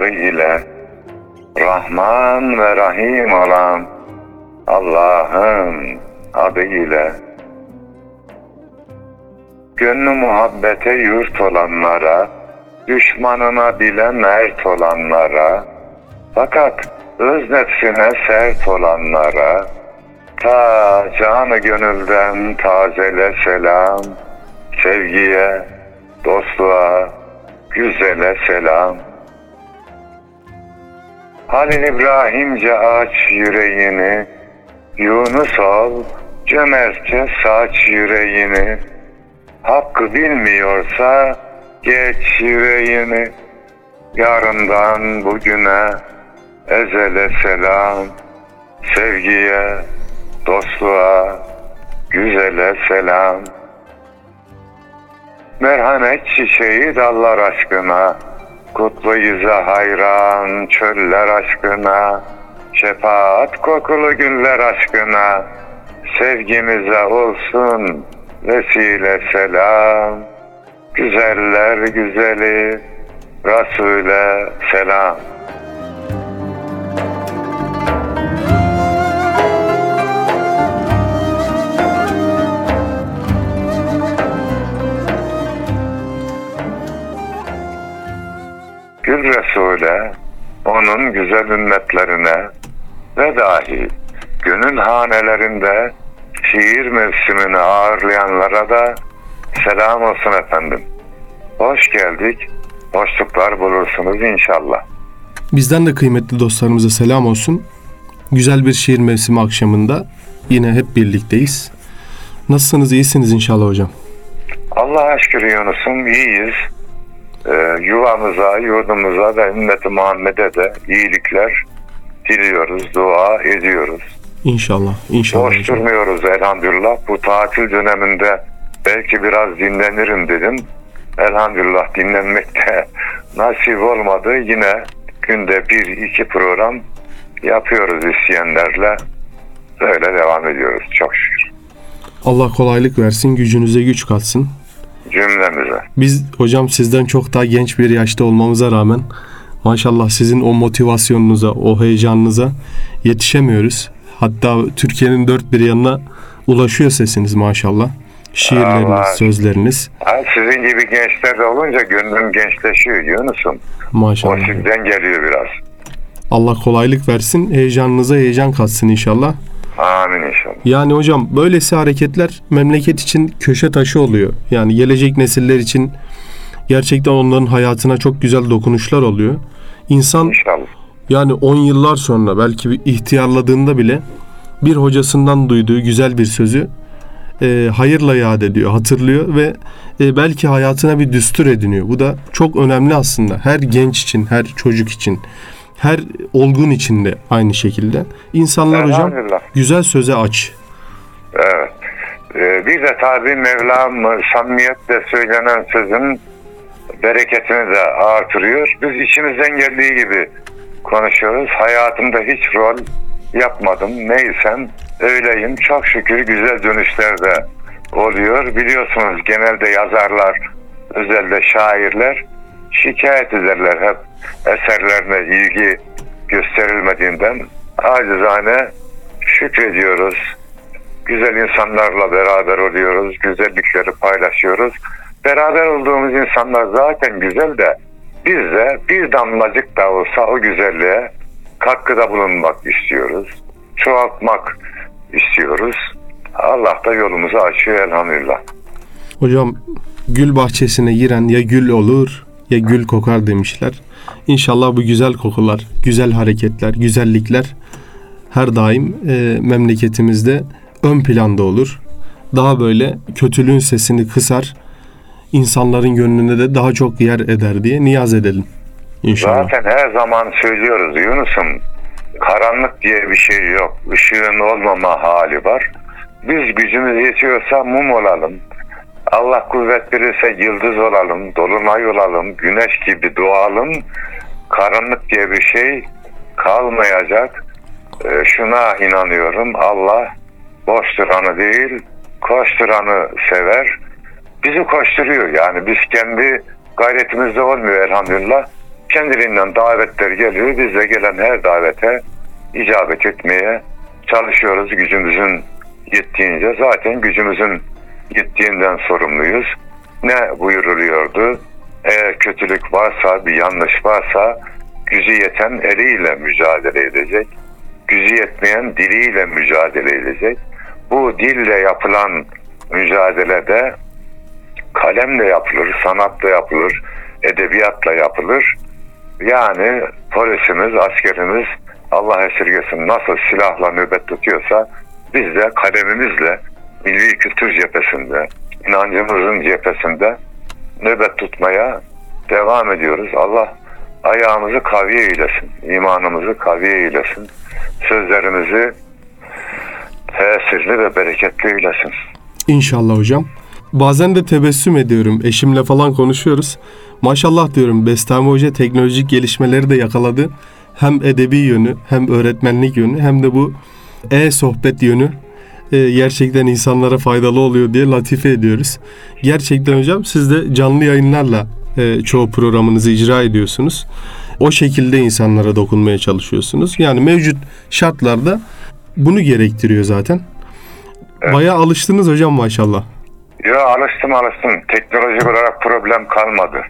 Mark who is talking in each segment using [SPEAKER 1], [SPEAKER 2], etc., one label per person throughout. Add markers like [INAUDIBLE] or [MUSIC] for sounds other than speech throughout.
[SPEAKER 1] yadı ile Rahman ve Rahim olan Allah'ın adı ile Gönlü muhabbete yurt olanlara Düşmanına bile mert olanlara Fakat öz nefsine sert olanlara Ta canı gönülden tazele selam Sevgiye, dostluğa, güzele selam Halil İbrahimce aç yüreğini. Yunus ol cömertçe saç yüreğini. Hakkı bilmiyorsa geç yüreğini. Yarından bugüne ezele selam. Sevgiye, dostluğa, güzele selam. Merhamet çiçeği dallar aşkına Kutlu yüze hayran çöller aşkına Şefaat kokulu günler aşkına. Sevgimize olsun vesile selam. Güzeller güzeli Resul'e selam Gül Resul'e, onun güzel ümmetlerine ve dahi gönül hanelerinde şiir mevsimini ağırlayanlara da selam olsun efendim. Hoş geldik, hoşluklar bulursunuz inşallah.
[SPEAKER 2] Bizden de kıymetli dostlarımıza selam olsun. Güzel bir şiir mevsimi akşamında yine hep birlikteyiz. Nasılsınız? İyisiniz inşallah hocam.
[SPEAKER 1] Allah'a şükür Yunus'um iyiyiz. Ee, yuvamıza, yurdumuza ve ümmeti Muhammed'e de iyilikler diliyoruz, dua ediyoruz.
[SPEAKER 2] İnşallah. İnşallah
[SPEAKER 1] Boş
[SPEAKER 2] hocam.
[SPEAKER 1] durmuyoruz elhamdülillah. Bu tatil döneminde belki biraz dinlenirim dedim. Elhamdülillah dinlenmekte [LAUGHS] nasip olmadı. Yine günde bir iki program yapıyoruz isyanlarla. Böyle devam ediyoruz çok şükür.
[SPEAKER 2] Allah kolaylık versin, gücünüze güç katsın.
[SPEAKER 1] Cümlemize.
[SPEAKER 2] Biz hocam sizden çok daha genç bir yaşta olmamıza rağmen maşallah sizin o motivasyonunuza, o heyecanınıza yetişemiyoruz. Hatta Türkiye'nin dört bir yanına ulaşıyor sesiniz maşallah. Şiirleriniz,
[SPEAKER 1] Allah.
[SPEAKER 2] sözleriniz
[SPEAKER 1] Ha, sizin gibi gençler de olunca gönlüm gençleşiyor Yunus'um. O
[SPEAKER 2] maşallah.
[SPEAKER 1] sizden geliyor biraz.
[SPEAKER 2] Allah kolaylık versin, heyecanınıza heyecan katsın inşallah.
[SPEAKER 1] Amin inşallah.
[SPEAKER 2] Yani hocam böylesi hareketler memleket için köşe taşı oluyor. Yani gelecek nesiller için gerçekten onların hayatına çok güzel dokunuşlar oluyor. İnsan
[SPEAKER 1] İnşallah.
[SPEAKER 2] yani 10 yıllar sonra belki bir ihtiyarladığında bile bir hocasından duyduğu güzel bir sözü e, hayırla yad ediyor, hatırlıyor ve e, belki hayatına bir düstur ediniyor. Bu da çok önemli aslında. Her genç için, her çocuk için, her olgun için de aynı şekilde. İnsanlar hocam güzel söze aç.
[SPEAKER 1] Evet. Ee, bir de tabi Mevlam samimiyetle söylenen sözün bereketini de artırıyor. Biz içimizden geldiği gibi konuşuyoruz. Hayatımda hiç rol yapmadım. Neysem öyleyim. Çok şükür güzel dönüşler de oluyor. Biliyorsunuz genelde yazarlar, özellikle şairler şikayet ederler hep eserlerine ilgi gösterilmediğinden. Acizane şükrediyoruz güzel insanlarla beraber oluyoruz, güzellikleri paylaşıyoruz. Beraber olduğumuz insanlar zaten güzel de biz de bir damlacık da olsa o güzelliğe katkıda bulunmak istiyoruz. Çoğaltmak istiyoruz. Allah da yolumuzu açıyor elhamdülillah.
[SPEAKER 2] Hocam gül bahçesine giren ya gül olur ya gül kokar demişler. İnşallah bu güzel kokular, güzel hareketler, güzellikler her daim e, memleketimizde ön planda olur. Daha böyle kötülüğün sesini kısar, insanların gönlüne de daha çok yer eder diye niyaz edelim. İnşallah.
[SPEAKER 1] Zaten her zaman söylüyoruz Yunus'um karanlık diye bir şey yok. Işığın olmama hali var. Biz gücümüz yetiyorsa mum olalım. Allah kuvvet verirse yıldız olalım, dolunay olalım, güneş gibi doğalım. Karanlık diye bir şey kalmayacak. Ee, şuna inanıyorum. Allah boş duranı değil, koşturanı sever. Bizi koşturuyor yani biz kendi gayretimizde olmuyor elhamdülillah. Kendiliğinden davetler geliyor. Biz de gelen her davete icabet etmeye çalışıyoruz gücümüzün yettiğince. Zaten gücümüzün yettiğinden sorumluyuz. Ne buyuruluyordu? Eğer kötülük varsa, bir yanlış varsa gücü yeten eliyle mücadele edecek. Gücü yetmeyen diliyle mücadele edecek. Bu dille yapılan mücadelede kalemle yapılır, sanatla yapılır, edebiyatla yapılır. Yani polisimiz, askerimiz Allah esirgesin nasıl silahla nöbet tutuyorsa biz de kalemimizle milli kültür cephesinde, inancımızın cephesinde nöbet tutmaya devam ediyoruz. Allah ayağımızı kaviye eylesin, imanımızı kaviye eylesin, sözlerimizi tesirli ve bereketli eylesin.
[SPEAKER 2] İnşallah hocam. Bazen de tebessüm ediyorum. Eşimle falan konuşuyoruz. Maşallah diyorum Bestami Hoca teknolojik gelişmeleri de yakaladı. Hem edebi yönü, hem öğretmenlik yönü, hem de bu e-sohbet yönü e, gerçekten insanlara faydalı oluyor diye latife ediyoruz. Gerçekten hocam siz de canlı yayınlarla e, çoğu programınızı icra ediyorsunuz. O şekilde insanlara dokunmaya çalışıyorsunuz. Yani mevcut şartlarda bunu gerektiriyor zaten. Bayağı alıştınız hocam maşallah.
[SPEAKER 1] Ya alıştım alıştım. Teknolojik olarak problem kalmadı.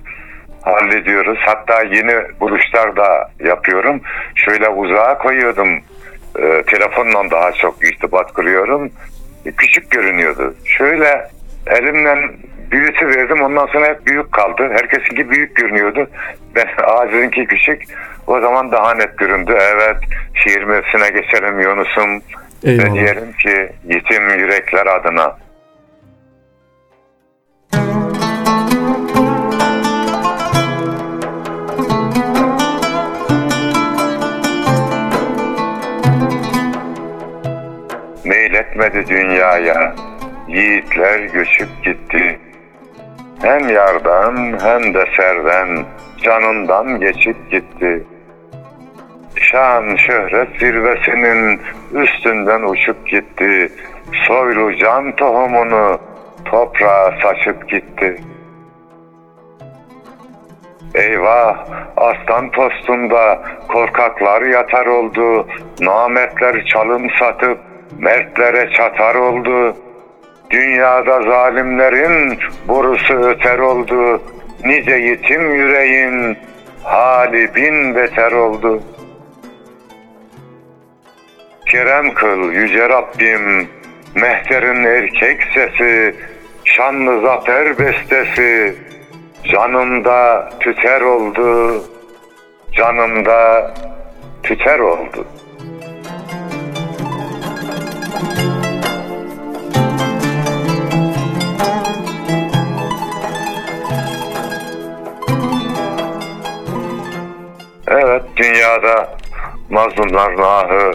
[SPEAKER 1] Hallediyoruz. Hatta yeni buluşlar da yapıyorum. Şöyle uzağa koyuyordum. Ee, telefonla daha çok irtibat kuruyorum. E, Küçük görünüyordu. Şöyle elimden büyütü verdim. Ondan sonra hep büyük kaldı. Herkesinki büyük görünüyordu. Ben [LAUGHS] ağzınki küçük. O zaman daha net göründü. Evet şiir mevsine geçelim Yunus'um. Ve diyelim ki yetim yürekler adına. Meyletmedi dünyaya, yiğitler göçüp gitti. Hem yardan hem de serden, canından geçip gitti. Şan şöhret zirvesinin üstünden uçup gitti. Soylu can tohumunu toprağa saçıp gitti. Eyvah aslan postunda korkaklar yatar oldu. Nametler çalım satıp mertlere çatar oldu. Dünyada zalimlerin borusu öter oldu. Nice yetim yüreğin hali bin beter oldu. Kerem kıl yüce Rabbim, mehterin erkek sesi, şanlı zafer bestesi, canımda tüter oldu, canımda tüter oldu. Mazlumlar nahı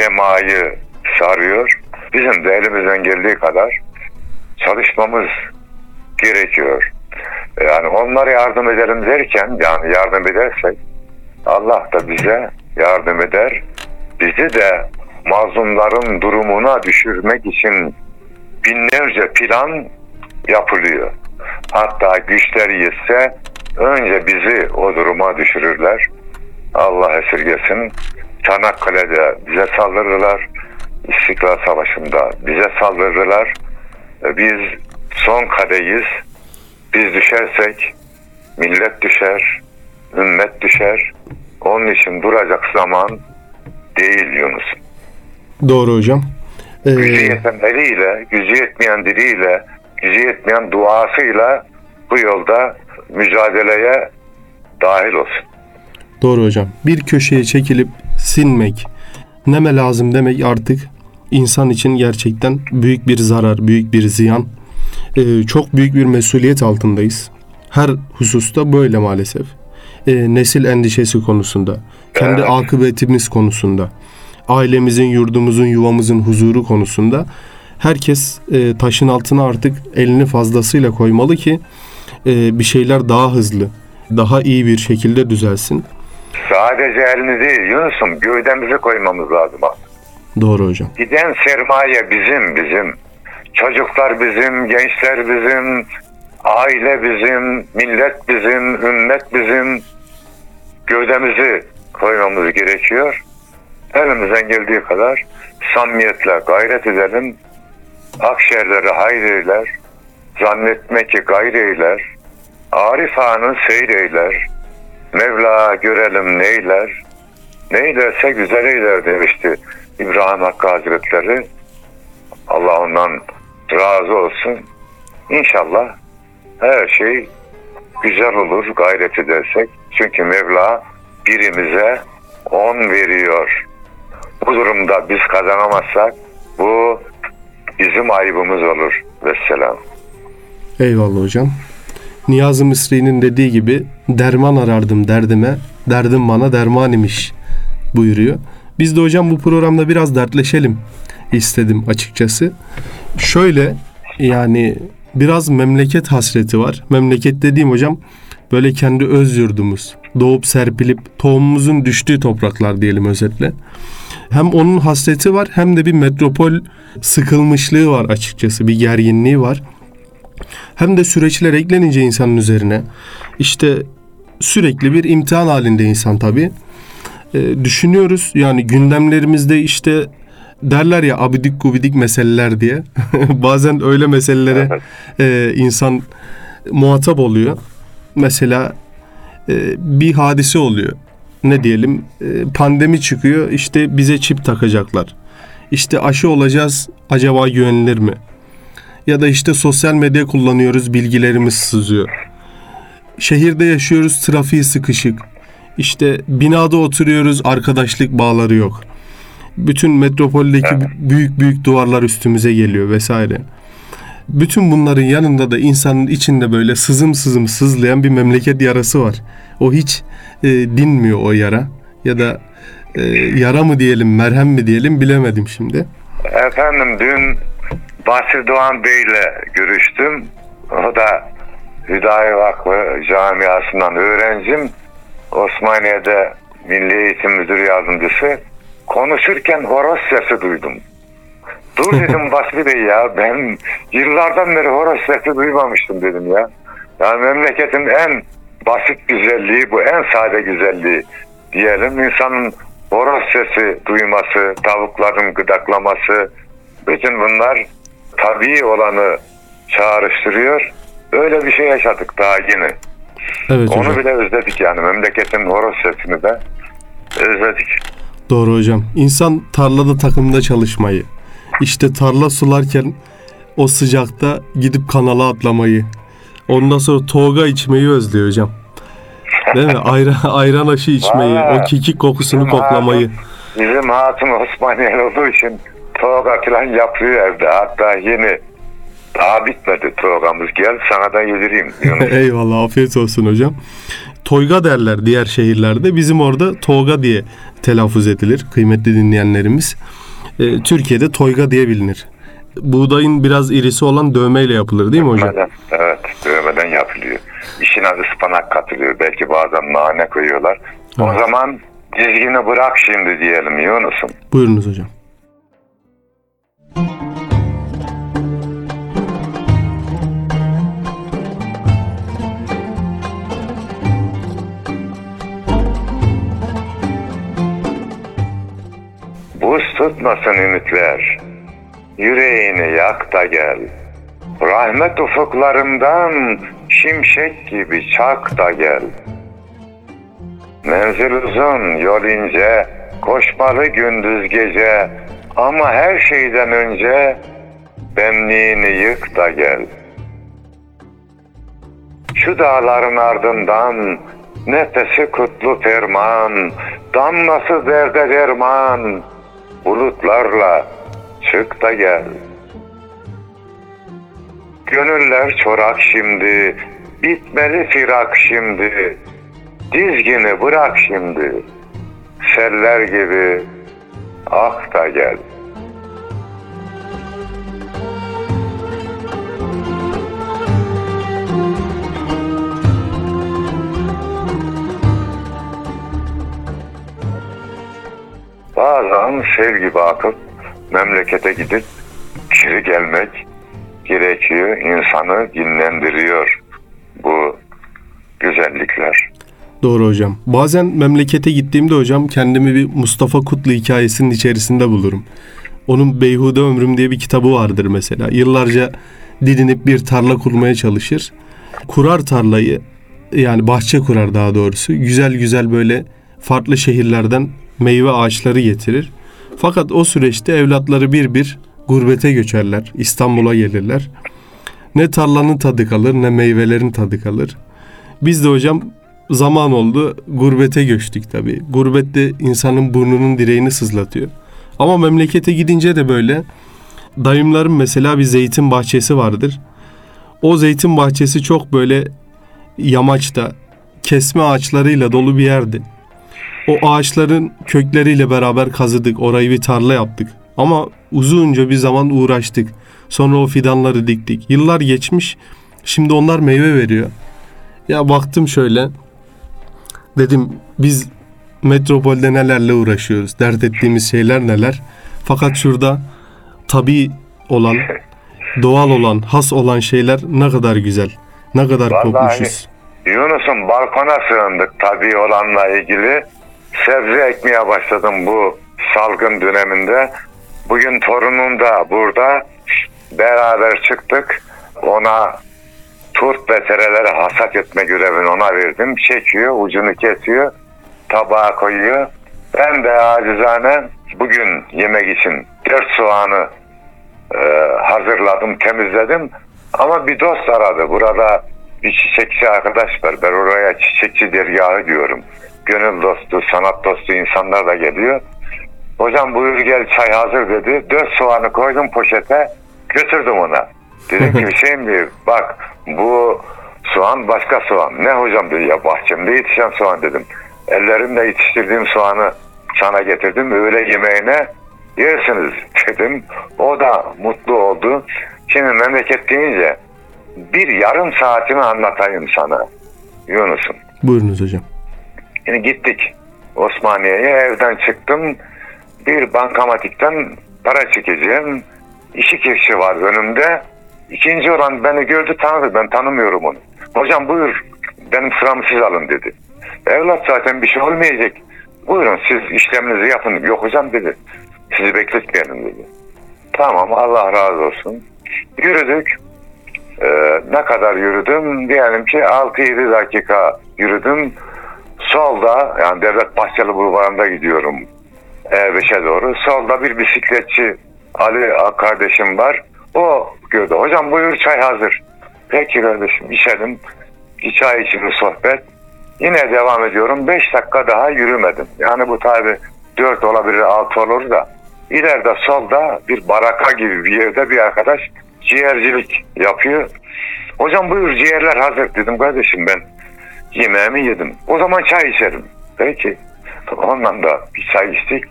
[SPEAKER 1] semayı sarıyor. Bizim de elimizden geldiği kadar çalışmamız gerekiyor. Yani onlara yardım edelim derken, yani yardım edersek Allah da bize yardım eder. Bizi de mazlumların durumuna düşürmek için binlerce plan yapılıyor. Hatta güçler yetse önce bizi o duruma düşürürler. Allah esirgesin. Çanakkale'de bize saldırırlar. İstiklal Savaşı'nda bize saldırırlar. E, Biz son kadeyiz. Biz düşersek millet düşer, ümmet düşer. Onun için duracak zaman değil Yunus.
[SPEAKER 2] Doğru hocam. Ee,
[SPEAKER 1] Gücü yeten eliyle, gücü yetmeyen diliyle, gücü yetmeyen duasıyla bu yolda mücadeleye dahil olsun.
[SPEAKER 2] Doğru hocam. Bir köşeye çekilip sinmek, neme lazım demek artık insan için gerçekten büyük bir zarar, büyük bir ziyan. Ee, çok büyük bir mesuliyet altındayız. Her hususta böyle maalesef. Ee, nesil endişesi konusunda, kendi akıbetimiz konusunda, ailemizin, yurdumuzun, yuvamızın huzuru konusunda herkes e, taşın altına artık elini fazlasıyla koymalı ki e, bir şeyler daha hızlı, daha iyi bir şekilde düzelsin.
[SPEAKER 1] Sadece elini değil Yunus'um gövdemizi koymamız lazım.
[SPEAKER 2] Doğru hocam.
[SPEAKER 1] Giden sermaye bizim bizim. Çocuklar bizim, gençler bizim, aile bizim, millet bizim, ümmet bizim gövdemizi koymamız gerekiyor. Elimizden geldiği kadar samimiyetle gayret edelim. Akşerleri hayreyler, zannetme ki gayreyler, Arif Han'ı seyreyler, Mevla görelim neyler, neylerse güzel eyler demişti İbrahim Hakkı Hazretleri. Allah ondan razı olsun. İnşallah her şey güzel olur gayret edersek. Çünkü Mevla birimize on veriyor. Bu durumda biz kazanamazsak bu bizim ayıbımız olur. Vesselam.
[SPEAKER 2] Eyvallah hocam. Niyazi Mısri'nin dediği gibi derman arardım derdime, derdim bana derman imiş buyuruyor. Biz de hocam bu programda biraz dertleşelim istedim açıkçası. Şöyle yani biraz memleket hasreti var. Memleket dediğim hocam böyle kendi öz yurdumuz. Doğup serpilip tohumumuzun düştüğü topraklar diyelim özetle. Hem onun hasreti var hem de bir metropol sıkılmışlığı var açıkçası. Bir gerginliği var hem de süreçler eklenince insanın üzerine işte sürekli bir imtihan halinde insan tabii. Ee, düşünüyoruz yani gündemlerimizde işte derler ya abidik gubidik meseleler diye. [LAUGHS] Bazen öyle meselelere e, insan muhatap oluyor. Mesela e, bir hadise oluyor. Ne diyelim e, pandemi çıkıyor işte bize çip takacaklar. İşte aşı olacağız acaba güvenilir mi? Ya da işte sosyal medya kullanıyoruz bilgilerimiz sızıyor. Şehirde yaşıyoruz trafiği sıkışık. İşte binada oturuyoruz arkadaşlık bağları yok. Bütün metropoldeki
[SPEAKER 1] Evet.
[SPEAKER 2] büyük büyük duvarlar üstümüze geliyor vesaire. Bütün bunların yanında da insanın içinde böyle sızım sızım sızlayan bir memleket yarası var. O hiç e, dinmiyor o yara ya da e, yara mı diyelim merhem mi diyelim bilemedim şimdi.
[SPEAKER 1] Efendim dün Basri Doğan Bey'le görüştüm. O da Hüdayi Vakfı camiasından öğrencim. Osmaniye'de Milli Eğitim Müdür Yardımcısı. Konuşurken horoz sesi duydum. Dur [LAUGHS] dedim Basri Bey ya ben yıllardan beri horoz sesi duymamıştım dedim ya. Yani memleketin en basit güzelliği bu en sade güzelliği diyelim. İnsanın horoz sesi duyması, tavukların gıdaklaması bütün bunlar tabii olanı çağrıştırıyor. Öyle bir şey yaşadık daha yeni.
[SPEAKER 2] Evet
[SPEAKER 1] Onu
[SPEAKER 2] hocam.
[SPEAKER 1] bile özledik yani memleketin horoz sesini de özledik.
[SPEAKER 2] Doğru hocam. İnsan tarlada takımda çalışmayı, işte tarla sularken o sıcakta gidip kanala atlamayı, ondan sonra toga içmeyi özlüyor hocam. Değil mi? Ayran, [LAUGHS] ayran aşı içmeyi,
[SPEAKER 1] Vallahi
[SPEAKER 2] o kekik kokusunu
[SPEAKER 1] bizim
[SPEAKER 2] koklamayı.
[SPEAKER 1] hatun- Bizim hatun Osmaniyeli olduğu için toga falan yapıyor evde. Hatta yeni daha bitmedi togamız. Gel sana da yedireyim. [LAUGHS]
[SPEAKER 2] Eyvallah afiyet olsun hocam. Toyga derler diğer şehirlerde. Bizim orada toga diye telaffuz edilir kıymetli dinleyenlerimiz. Ee, Türkiye'de toyga diye bilinir. Buğdayın biraz irisi olan dövmeyle yapılır değil mi hocam?
[SPEAKER 1] Dövmeden, evet dövmeden yapılıyor. İşine ıspanak katılıyor. Belki bazen nane koyuyorlar. O
[SPEAKER 2] Evet.
[SPEAKER 1] zaman dizgini bırak şimdi diyelim Yunus'um.
[SPEAKER 2] Buyurunuz hocam.
[SPEAKER 1] Buz tutmasın ümitler. Yüreğini yak da gel. Rahmet ufuklarından şimşek gibi çak da gel. Menzil uzun, yol ince, koşmalı gündüz gece. Ama her şeyden önce benliğini yık da gel. Şu dağların ardından nefesi kutlu ferman, damlası derde derman, bulutlarla çık da gel. Gönüller çorak şimdi, bitmeli firak şimdi, dizgini bırak şimdi, seller gibi ak da gel. Bazen sel gibi akıp memlekete gidip geri gelmek gerekiyor. İnsanı dinlendiriyor bu güzellikler.
[SPEAKER 2] Doğru hocam. Bazen memlekete gittiğimde hocam kendimi bir Mustafa Kutlu hikayesinin içerisinde bulurum. Onun Beyhude Ömrüm diye bir kitabı vardır mesela. Yıllarca didinip bir tarla kurmaya çalışır. Kurar tarlayı yani bahçe kurar daha doğrusu. Güzel güzel böyle farklı şehirlerden meyve ağaçları getirir. Fakat o süreçte evlatları bir bir gurbete göçerler. İstanbul'a gelirler. Ne tarlanın tadı kalır ne meyvelerin tadı kalır. Biz de hocam zaman oldu gurbete göçtük tabii. Gurbette insanın burnunun direğini sızlatıyor. Ama memlekete gidince de böyle dayımların mesela bir zeytin bahçesi vardır. O zeytin bahçesi çok böyle yamaçta kesme ağaçlarıyla dolu bir yerdi. O ağaçların kökleriyle beraber kazıdık. Orayı bir tarla yaptık. Ama uzunca bir zaman uğraştık. Sonra o fidanları diktik. Yıllar geçmiş. Şimdi onlar meyve veriyor. Ya baktım şöyle. Dedim biz metropolde nelerle uğraşıyoruz. Dert ettiğimiz şeyler neler. Fakat şurada tabi olan, [LAUGHS] doğal olan, has olan şeyler ne kadar güzel. Ne kadar
[SPEAKER 1] Vallahi
[SPEAKER 2] kokmuşuz.
[SPEAKER 1] Yunus'un balkona sığındık tabii olanla ilgili. Sebze ekmeye başladım bu salgın döneminde. Bugün torunum da burada. Beraber çıktık. Ona turp ve tereleri hasat etme görevini ona verdim. Çekiyor, ucunu kesiyor, tabağa koyuyor. Ben de acizane bugün yemek için dört soğanı e, hazırladım, temizledim. Ama bir dost aradı. Burada bir çiçekçi arkadaş var. Ben oraya çiçekçi dergahı diyorum. Gönül dostu, sanat dostu insanlar da geliyor. Hocam buyur gel çay hazır dedi. Dört soğanı koydum poşete götürdüm ona. Dedim ki [LAUGHS] Hüseyin Bey bak bu soğan başka soğan. Ne hocam dedi ya bahçemde yetişen soğan dedim. Ellerimle yetiştirdiğim soğanı sana getirdim. Öğle yemeğine yersiniz [LAUGHS] dedim. O da mutlu oldu. Şimdi memleket deyince bir yarım saatini anlatayım sana Yunus'um.
[SPEAKER 2] Buyurunuz hocam.
[SPEAKER 1] Şimdi gittik Osmaniye'ye evden çıktım. Bir bankamatikten para çekeceğim. İki kişi var önümde. İkinci olan beni gördü tanıdı. Ben tanımıyorum onu. Hocam buyur benim sıramı siz alın dedi. Evlat zaten bir şey olmayacak. Buyurun siz işleminizi yapın. Yok hocam dedi. Sizi bekletmeyelim dedi. Tamam Allah razı olsun. Yürüdük. Ee, ne kadar yürüdüm? Diyelim ki 6-7 dakika yürüdüm. Solda yani Devlet Bahçeli Bulvarı'nda gidiyorum. E5'e doğru. Solda bir bisikletçi Ali kardeşim var. O gördü. Hocam buyur çay hazır. Peki kardeşim içelim. Bir çay içimi sohbet. Yine devam ediyorum. 5 dakika daha yürümedim. Yani bu tabi 4 olabilir 6 olur da. İleride solda bir baraka gibi bir yerde bir arkadaş ciğercilik yapıyor. Hocam buyur ciğerler hazır dedim kardeşim ben yemeğimi yedim. O zaman çay içerim. Peki. Ondan da bir çay içtik.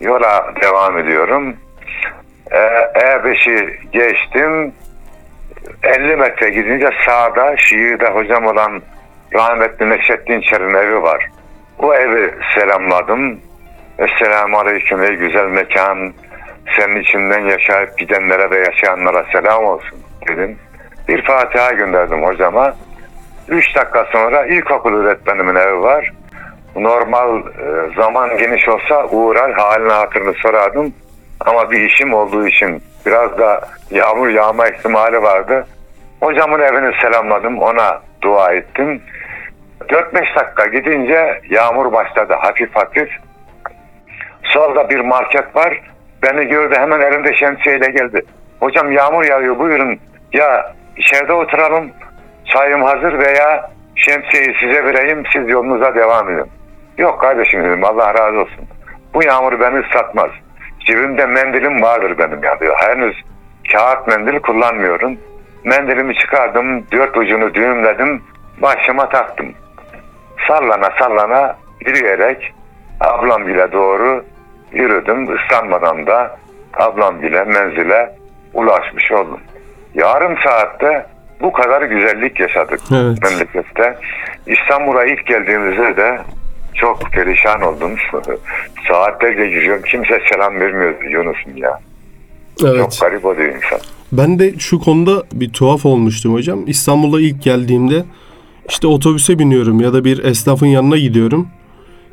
[SPEAKER 1] Yola devam ediyorum. Ee, E5'i geçtim. 50 metre gidince sağda Şii'de hocam olan rahmetli Neşettin Çer'in evi var. O evi selamladım. Esselamu Aleyküm ey güzel mekan. Senin içinden yaşayıp gidenlere ve yaşayanlara selam olsun dedim. Bir Fatiha gönderdim hocama. Üç dakika sonra ilkokul öğretmenimin evi var. Normal e, zaman geniş olsa uğrar halini hatırını sorardım. Ama bir işim olduğu için biraz da yağmur yağma ihtimali vardı. Hocamın evini selamladım. Ona dua ettim. 4-5 dakika gidince yağmur başladı hafif hafif. Solda bir market var. Beni gördü hemen elinde şemsiyeyle geldi. Hocam yağmur yağıyor buyurun. Ya içeride oturalım. Çayım hazır veya şemsiyeyi size vereyim siz yolunuza devam edin. Yok kardeşim dedim Allah razı olsun. Bu yağmur beni ıslatmaz. Cebimde mendilim vardır benim ya diyor. Henüz kağıt mendil kullanmıyorum. Mendilimi çıkardım, dört ucunu düğümledim, başıma taktım. Sallana sallana yürüyerek ablam bile doğru yürüdüm. Islanmadan da ablam bile menzile ulaşmış oldum. Yarım saatte bu kadar güzellik yaşadık
[SPEAKER 2] Evet.
[SPEAKER 1] memlekette. İstanbul'a ilk geldiğimizde de çok perişan oldum. Saatlerce yürüyorum. Kimse selam vermiyor Yunus'um ya.
[SPEAKER 2] Evet.
[SPEAKER 1] Çok garip oluyor insan.
[SPEAKER 2] Ben de şu konuda bir tuhaf olmuştum hocam. İstanbul'a ilk geldiğimde işte otobüse biniyorum ya da bir esnafın yanına gidiyorum.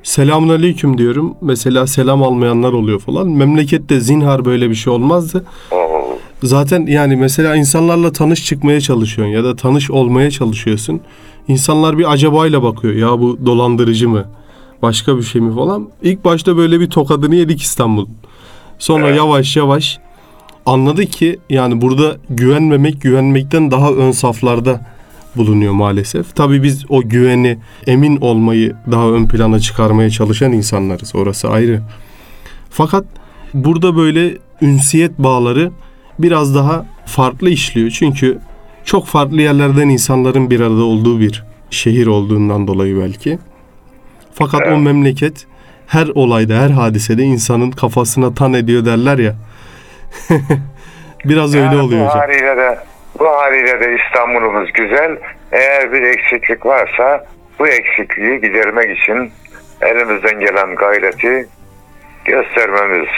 [SPEAKER 2] Selamun aleyküm diyorum. Mesela selam almayanlar oluyor falan. Memlekette zinhar böyle bir şey olmazdı.
[SPEAKER 1] Oo,
[SPEAKER 2] Zaten yani mesela insanlarla tanış çıkmaya çalışıyorsun ya da tanış olmaya çalışıyorsun. İnsanlar bir acabayla bakıyor. Ya bu dolandırıcı mı? Başka bir şey mi falan. İlk başta böyle bir tokadını yedik İstanbul. Sonra
[SPEAKER 1] Evet.
[SPEAKER 2] yavaş yavaş anladı ki yani burada güvenmemek güvenmekten daha ön saflarda bulunuyor maalesef. Tabii biz o güveni, emin olmayı daha ön plana çıkarmaya çalışan insanlarız. Orası ayrı. Fakat burada böyle ünsiyet bağları biraz daha farklı işliyor. Çünkü çok farklı yerlerden insanların bir arada olduğu bir şehir olduğundan dolayı belki. Fakat o
[SPEAKER 1] Evet.
[SPEAKER 2] memleket her olayda, her hadisede insanın kafasına tan ediyor derler ya. [LAUGHS] biraz öyle
[SPEAKER 1] yani
[SPEAKER 2] oluyor
[SPEAKER 1] bu
[SPEAKER 2] hocam.
[SPEAKER 1] haliyle de bu haliyle de İstanbul'umuz güzel. Eğer bir eksiklik varsa bu eksikliği gidermek için elimizden gelen gayreti göstermemiz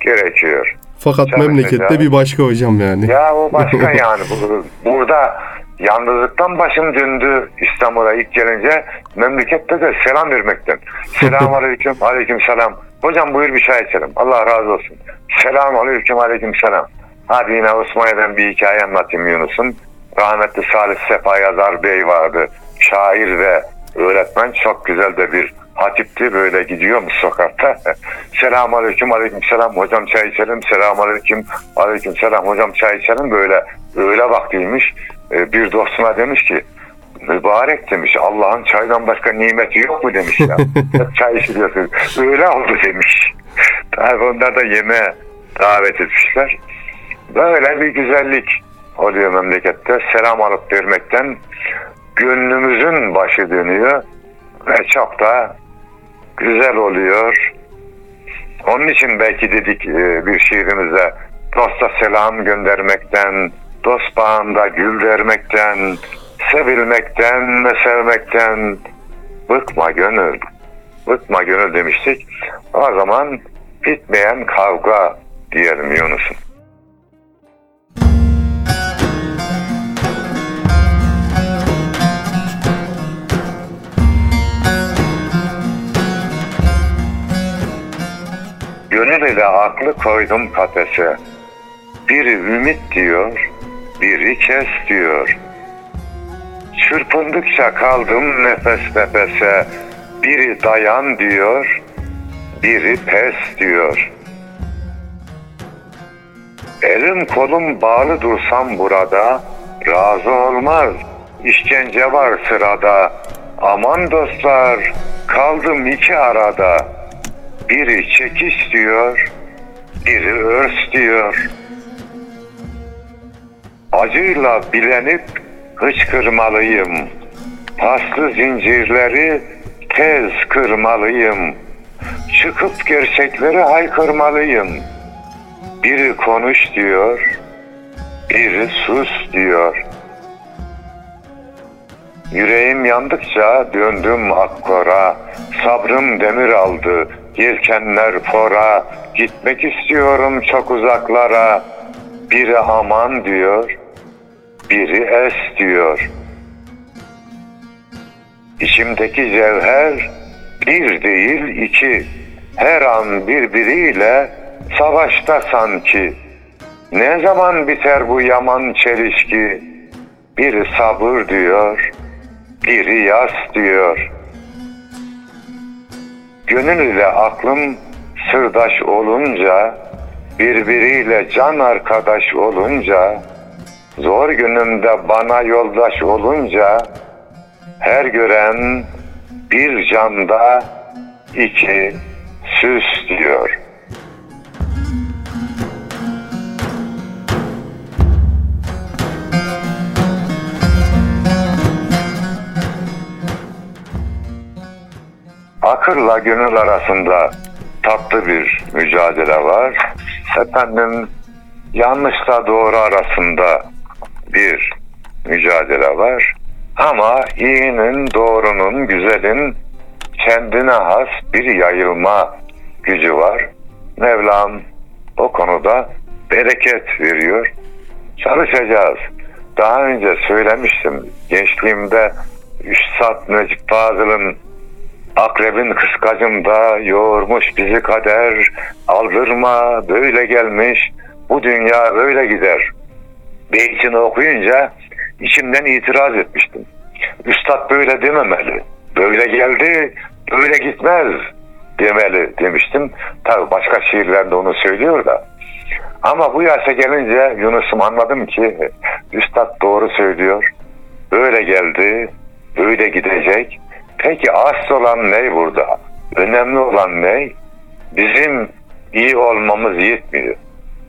[SPEAKER 1] gerekiyor.
[SPEAKER 2] Fakat
[SPEAKER 1] Tabii
[SPEAKER 2] memlekette
[SPEAKER 1] ya.
[SPEAKER 2] bir başka hocam yani.
[SPEAKER 1] Ya o başka [LAUGHS] yani. Bu- Burada yalnızlıktan başım döndü İstanbul'a ilk gelince memlekette de selam vermekten. [LAUGHS] Selamun aleyküm, aleyküm selam. Hocam buyur bir çay içelim. Allah razı olsun. Selamun aleyküm, aleyküm selam. Hadi yine Osmaniye'den bir hikaye anlatayım Yunus'un. Rahmetli Salih Sefa Yazar Bey vardı. Şair ve öğretmen çok güzel de bir hatipti böyle gidiyormuş sokakta. [LAUGHS] Selamun aleyküm, aleyküm selam. Hocam çay içelim. Selamun aleyküm, aleyküm selam. Hocam çay içelim. Böyle öğle vaktiymiş. Ee, Bir dostuna demiş ki mübarek demiş. Allah'ın çaydan başka nimeti yok mu demiş ya. [LAUGHS] Hep çay içiliyorsun. Öyle oldu demiş. Tabii onlar da yemeğe davet etmişler. Böyle bir güzellik oluyor memlekette. Selam alıp vermekten gönlümüzün başı dönüyor ve çok da güzel oluyor. Onun için belki dedik e, bir şiirimizde dosta selam göndermekten, dost bağında gül vermekten, sevilmekten ve sevmekten bıkma gönül, bıkma gönül demiştik. O zaman bitmeyen kavga diyelim Yunus'um. Gönül ile aklı koydum kafese. Biri ümit diyor, biri kes diyor. Çırpındıkça kaldım nefes nefese. Biri dayan diyor, biri pes diyor. Elim kolum bağlı dursam burada, razı olmaz. İşkence var sırada. Aman dostlar, kaldım iki arada. Biri çekiş diyor, biri örs diyor. Acıyla bilenip hıçkırmalıyım. Paslı zincirleri tez kırmalıyım. Çıkıp gerçekleri haykırmalıyım. Biri konuş diyor, biri sus diyor. Yüreğim yandıkça döndüm akkora, sabrım demir aldı, yelkenler fora, gitmek istiyorum çok uzaklara. Biri aman diyor, biri es diyor. İçimdeki cevher bir değil iki, her an birbiriyle savaşta sanki. Ne zaman biter bu yaman çelişki? Biri sabır diyor, biri yas diyor. Gönül ile aklım sırdaş olunca, birbiriyle can arkadaş olunca, zor günümde bana yoldaş olunca, her gören bir canda iki süs diyor. Akırla gönül arasında tatlı bir mücadele var. Efendim yanlışla doğru arasında bir mücadele var. Ama iyinin, doğrunun, güzelin kendine has bir yayılma gücü var. Mevlam o konuda bereket veriyor. Çalışacağız. Daha önce söylemiştim. Gençliğimde Üstad Necip Fazıl'ın Akrebin kıskacında yoğurmuş bizi kader aldırma böyle gelmiş bu dünya böyle gider. Beytini okuyunca içimden itiraz etmiştim. Üstad böyle dememeli. Böyle geldi böyle gitmez demeli demiştim. Tabi başka şiirlerde onu söylüyor da. Ama bu yaşa gelince Yunus'um anladım ki Üstad doğru söylüyor. Böyle geldi, böyle gidecek. Peki asıl olan ne burada? Önemli olan ne? Bizim iyi olmamız yetmiyor.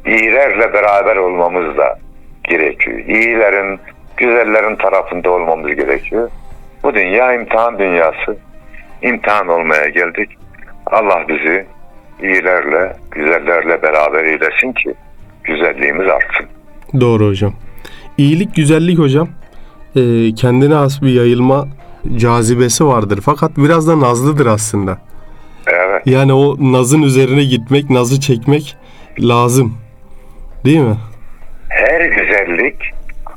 [SPEAKER 1] İyilerle beraber olmamız da gerekiyor. İyilerin, güzellerin tarafında olmamız gerekiyor. Bu dünya imtihan dünyası. İmtihan olmaya geldik. Allah bizi iyilerle, güzellerle beraber eylesin ki güzelliğimiz artsın.
[SPEAKER 2] Doğru hocam. İyilik, güzellik hocam e, kendine has bir yayılma cazibesi vardır. Fakat biraz da nazlıdır aslında.
[SPEAKER 1] Evet.
[SPEAKER 2] Yani o nazın üzerine gitmek, nazı çekmek lazım. Değil mi?
[SPEAKER 1] Her güzellik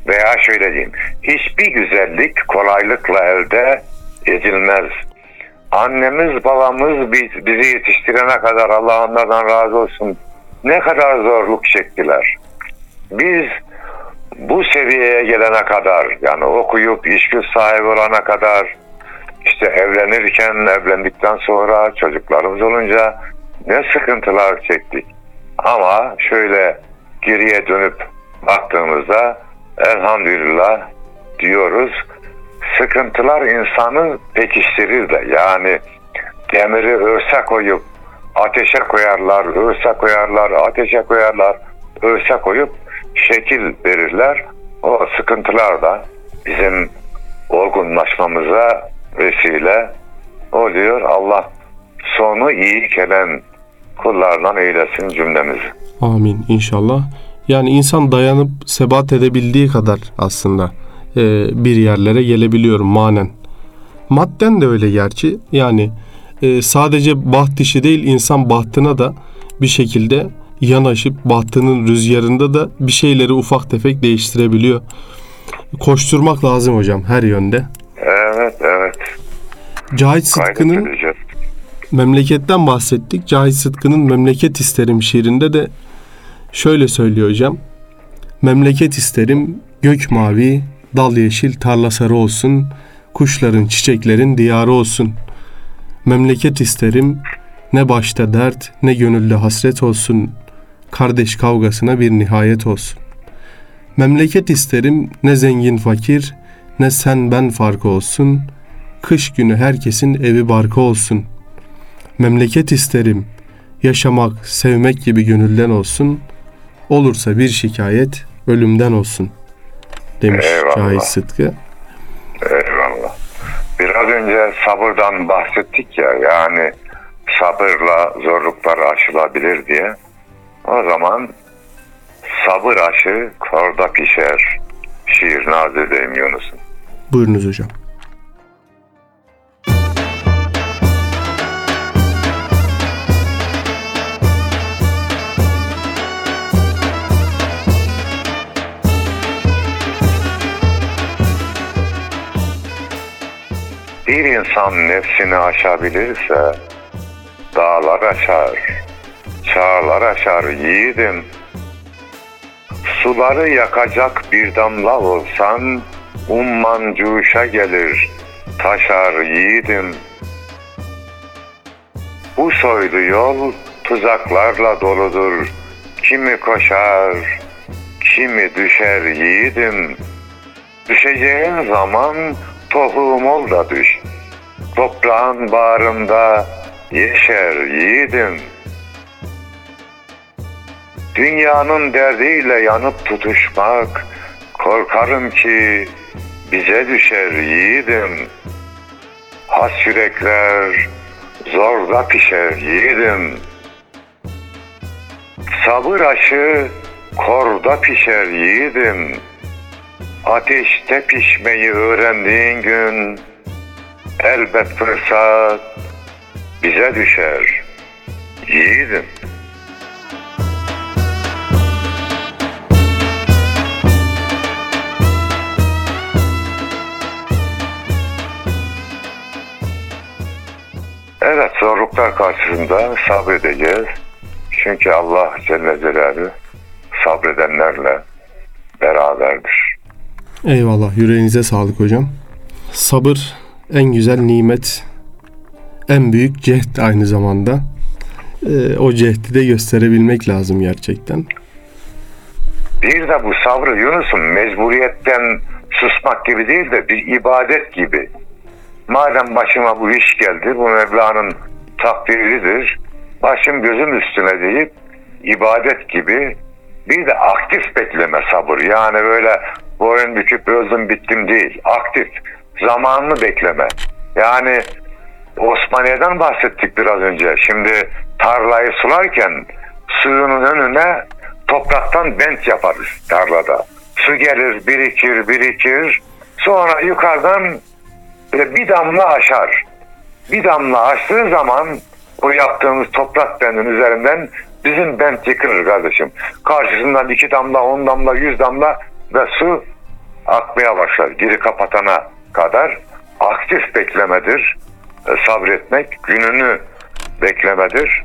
[SPEAKER 1] veya şöyle diyeyim, hiçbir güzellik kolaylıkla elde edilmez. Annemiz, babamız biz, bizi yetiştirene kadar Allah onlardan razı olsun ne kadar zorluk çektiler. Biz bu seviyeye gelene kadar yani okuyup iş güç sahibi olana kadar işte evlenirken evlendikten sonra çocuklarımız olunca ne sıkıntılar çektik. Ama şöyle geriye dönüp baktığımızda elhamdülillah diyoruz. Sıkıntılar insanı pekiştirir de yani demiri örse koyup ateşe koyarlar, örse koyarlar, ateşe koyarlar, örse koyup şekil verirler. O sıkıntılar da bizim olgunlaşmamıza vesile oluyor. Allah sonu iyi gelen kullardan eylesin cümlemizi.
[SPEAKER 2] Amin inşallah. Yani insan dayanıp sebat edebildiği kadar aslında e, bir yerlere gelebiliyor manen. Madden de öyle gerçi. Yani e, sadece baht işi değil insan bahtına da bir şekilde yanaşıp bahtının rüzgarında da bir şeyleri ufak tefek değiştirebiliyor. Koşturmak lazım hocam her yönde.
[SPEAKER 1] Evet, evet.
[SPEAKER 2] Cahit Sıtkı'nın memleketten bahsettik. Cahit Sıtkı'nın Memleket İsterim şiirinde de şöyle söylüyor hocam. Memleket isterim gök mavi, dal yeşil, tarla sarı olsun. Kuşların, çiçeklerin diyarı olsun. Memleket isterim ne başta dert ne gönülde hasret olsun. Kardeş kavgasına bir nihayet olsun. Memleket isterim ne zengin fakir ne sen ben farkı olsun. Kış günü herkesin evi barkı olsun. Memleket isterim yaşamak, sevmek gibi gönülden olsun. Olursa bir şikayet ölümden olsun. Demiş
[SPEAKER 1] Eyvallah.
[SPEAKER 2] Cahit Sıtkı.
[SPEAKER 1] Eyvallah. Biraz önce sabırdan bahsettik ya yani sabırla zorluklar aşılabilir diye. O zaman sabır aşı korda pişer. Şiir nazedeyim Yunus'un.
[SPEAKER 2] Buyurunuz hocam.
[SPEAKER 1] Bir insan nefsini aşabilirse dağlar aşar, çağlar aşar yiğidim. Suları yakacak bir damla olsan umman cuşa gelir, taşar yiğidim. Bu soylu yol tuzaklarla doludur. Kimi koşar, kimi düşer yiğidim. Düşeceğin zaman tohum ol da düş. Toprağın bağrında yeşer yiğidim. Dünyanın derdiyle yanıp tutuşmak, korkarım ki bize düşer yiğidim. Has yürekler zorda pişer yiğidim. Sabır aşı korda pişer yiğidim. Ateşte pişmeyi öğrendiğin gün elbet fırsat bize düşer. Yiğidim. Evet zorluklar karşısında sabredeceğiz. Çünkü Allah Celle Celaluhu sabredenlerle beraberdir.
[SPEAKER 2] Eyvallah yüreğinize sağlık hocam. Sabır en güzel nimet, en büyük cehd aynı zamanda. Ee, o cehdi de gösterebilmek lazım gerçekten.
[SPEAKER 1] Bir de bu sabrı Yunus'un mecburiyetten susmak gibi değil de bir ibadet gibi. Madem başıma bu iş geldi, bu Mevla'nın takdiridir. Başım gözüm üstüne deyip ibadet gibi bir de aktif bekleme sabır. Yani böyle boyun büküp öldüm bittim değil. Aktif. Zamanını bekleme. Yani Osmaniye'den bahsettik biraz önce. Şimdi tarlayı sularken suyunun önüne topraktan bent yaparız tarlada. Su gelir, birikir, birikir. Sonra yukarıdan bir damla aşar. Bir damla aştığı zaman o yaptığımız toprak bendin üzerinden bizim bent yıkılır kardeşim. Karşısından iki damla, on damla, yüz damla ve su akmaya başlar. Geri kapatana kadar aktif beklemedir. E, Sabretmek, gününü beklemedir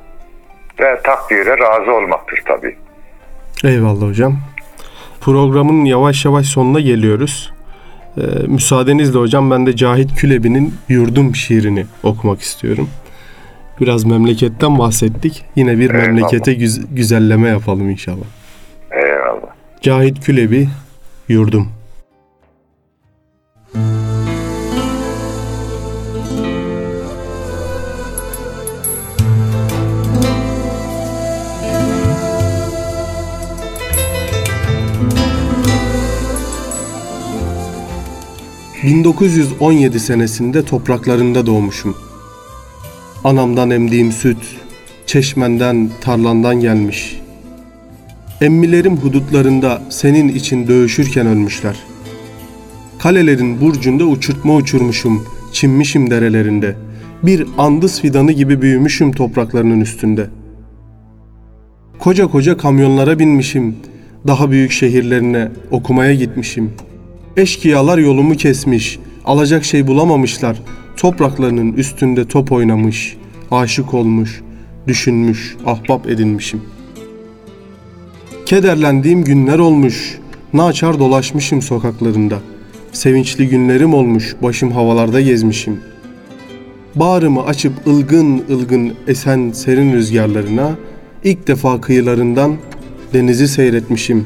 [SPEAKER 1] ve takdire razı olmaktır tabii.
[SPEAKER 2] Eyvallah hocam. Programın yavaş yavaş sonuna geliyoruz. Ee, müsaadenizle hocam ben de Cahit Külebi'nin Yurdum şiirini okumak istiyorum. Biraz memleketten bahsettik. Yine bir
[SPEAKER 1] Eyvallah.
[SPEAKER 2] memlekete güz- güzelleme yapalım inşallah.
[SPEAKER 1] Eyvallah.
[SPEAKER 2] Cahit Külebi Yurdum. ...1917 senesinde topraklarında doğmuşum. Anamdan emdiğim süt, çeşmenden, tarlandan gelmiş. Emmilerim hudutlarında senin için dövüşürken ölmüşler. Kalelerin burcunda uçurtma uçurmuşum, çinmişim derelerinde. Bir andız fidanı gibi büyümüşüm topraklarının üstünde. Koca koca kamyonlara binmişim, daha büyük şehirlerine okumaya gitmişim. Eşkıyalar yolumu kesmiş, alacak şey bulamamışlar. Topraklarının üstünde top oynamış, aşık olmuş, düşünmüş, ahbap edinmişim.'' Kederlendiğim günler olmuş, naçar dolaşmışım sokaklarında. Sevinçli günlerim olmuş, başım havalarda gezmişim. Bağrımı açıp ılgın ılgın esen serin rüzgarlarına, ilk defa kıyılarından denizi seyretmişim.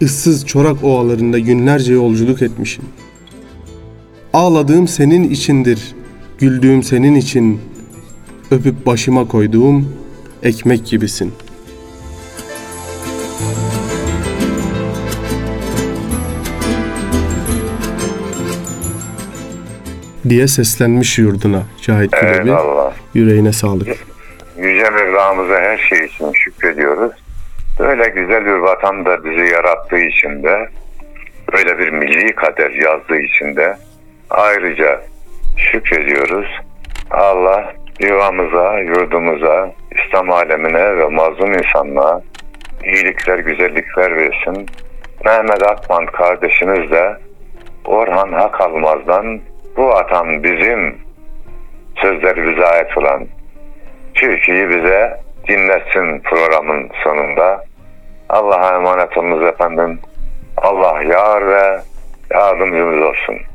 [SPEAKER 2] Issız çorak ovalarında günlerce yolculuk etmişim. Ağladığım senin içindir, güldüğüm senin için, öpüp başıma koyduğum ekmek gibisin.'' diye seslenmiş yurduna Cahit.
[SPEAKER 1] Eyvallah.
[SPEAKER 2] Yüreğine sağlık.
[SPEAKER 1] Yüce Mevlamıza her şey için şükrediyoruz. Böyle güzel bir vatan da bizi yarattığı için de böyle bir milli kader yazdığı için de ayrıca şükrediyoruz. Allah yuvamıza, yurdumuza, İslam alemine ve mazlum insanlığa iyilikler, güzellikler versin. Mehmet Akman kardeşimiz de Orhan Hakalmaz'dan bu vatan bizim sözleri bize ait olan Türkiye'yi bize dinletsin programın sonunda. Allah'a emanet olunuz efendim. Allah yar ve yardımcımız olsun.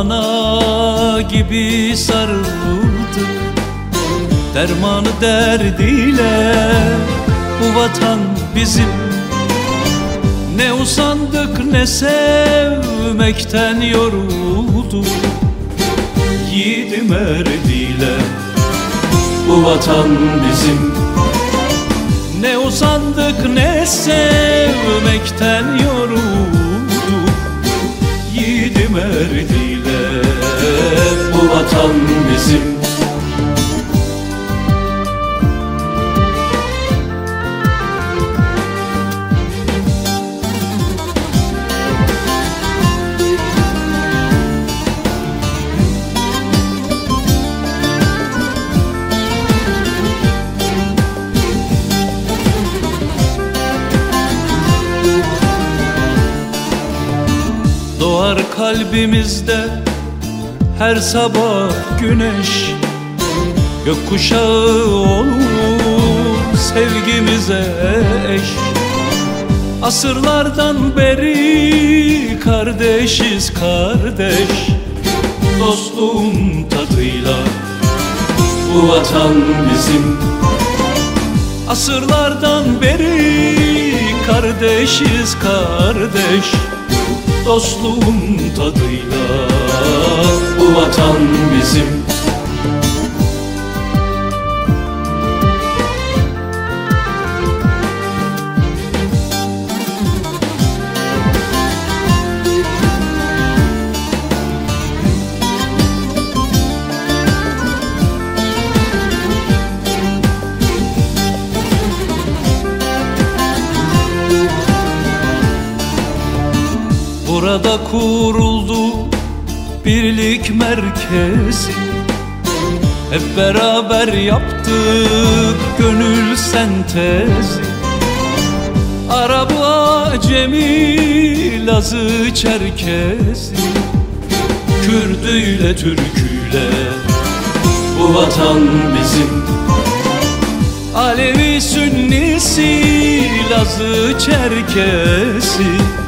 [SPEAKER 3] Ana gibi sarıldık Dermanı derdiyle bu vatan bizim. Ne usandık ne Sevmekten yoruldu. Yiğidim erdiyle Bu vatan bizim. Ne uzandık ne sevmekten yorulduk Erdiyle Bu vatan bizim kalbimizde her sabah güneş Gökkuşağı olur sevgimize eş. Asırlardan beri kardeşiz kardeş Dostluğun tadıyla bu vatan bizim. Asırlardan beri kardeşiz kardeş Dostluğun tadıyla. Bu vatan bizim Burada kuruldu birlik merkezi. Hep beraber yaptık gönül sentezi. Arabı acemi, Lazı Çerkezi. Kürdüyle Türküyle bu vatan bizim. Alevi Sünnisi, Lazı Çerkesi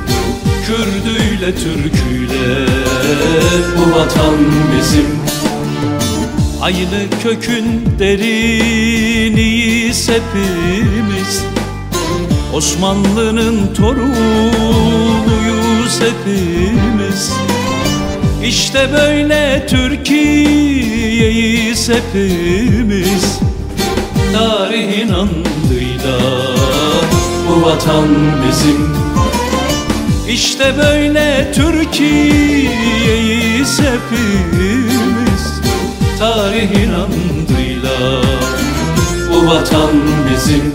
[SPEAKER 3] Kürdüyle Türküyle. Bu vatan bizim. Aynı kökün deriniyiz hepimiz. Osmanlı'nın torunuyuz hepimiz. İşte böyle Türkiye'yiz hepimiz. Tarihin andıyla bu vatan bizim işte böyle Türkiye'yiz hepimiz Tarihin andıyla. Bu vatan bizim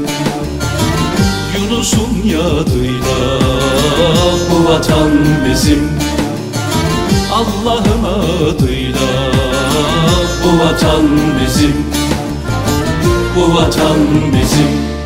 [SPEAKER 3] Yunus'un yadıyla. Bu vatan bizim Allah'ın adıyla. Bu vatan bizim Bu vatan bizim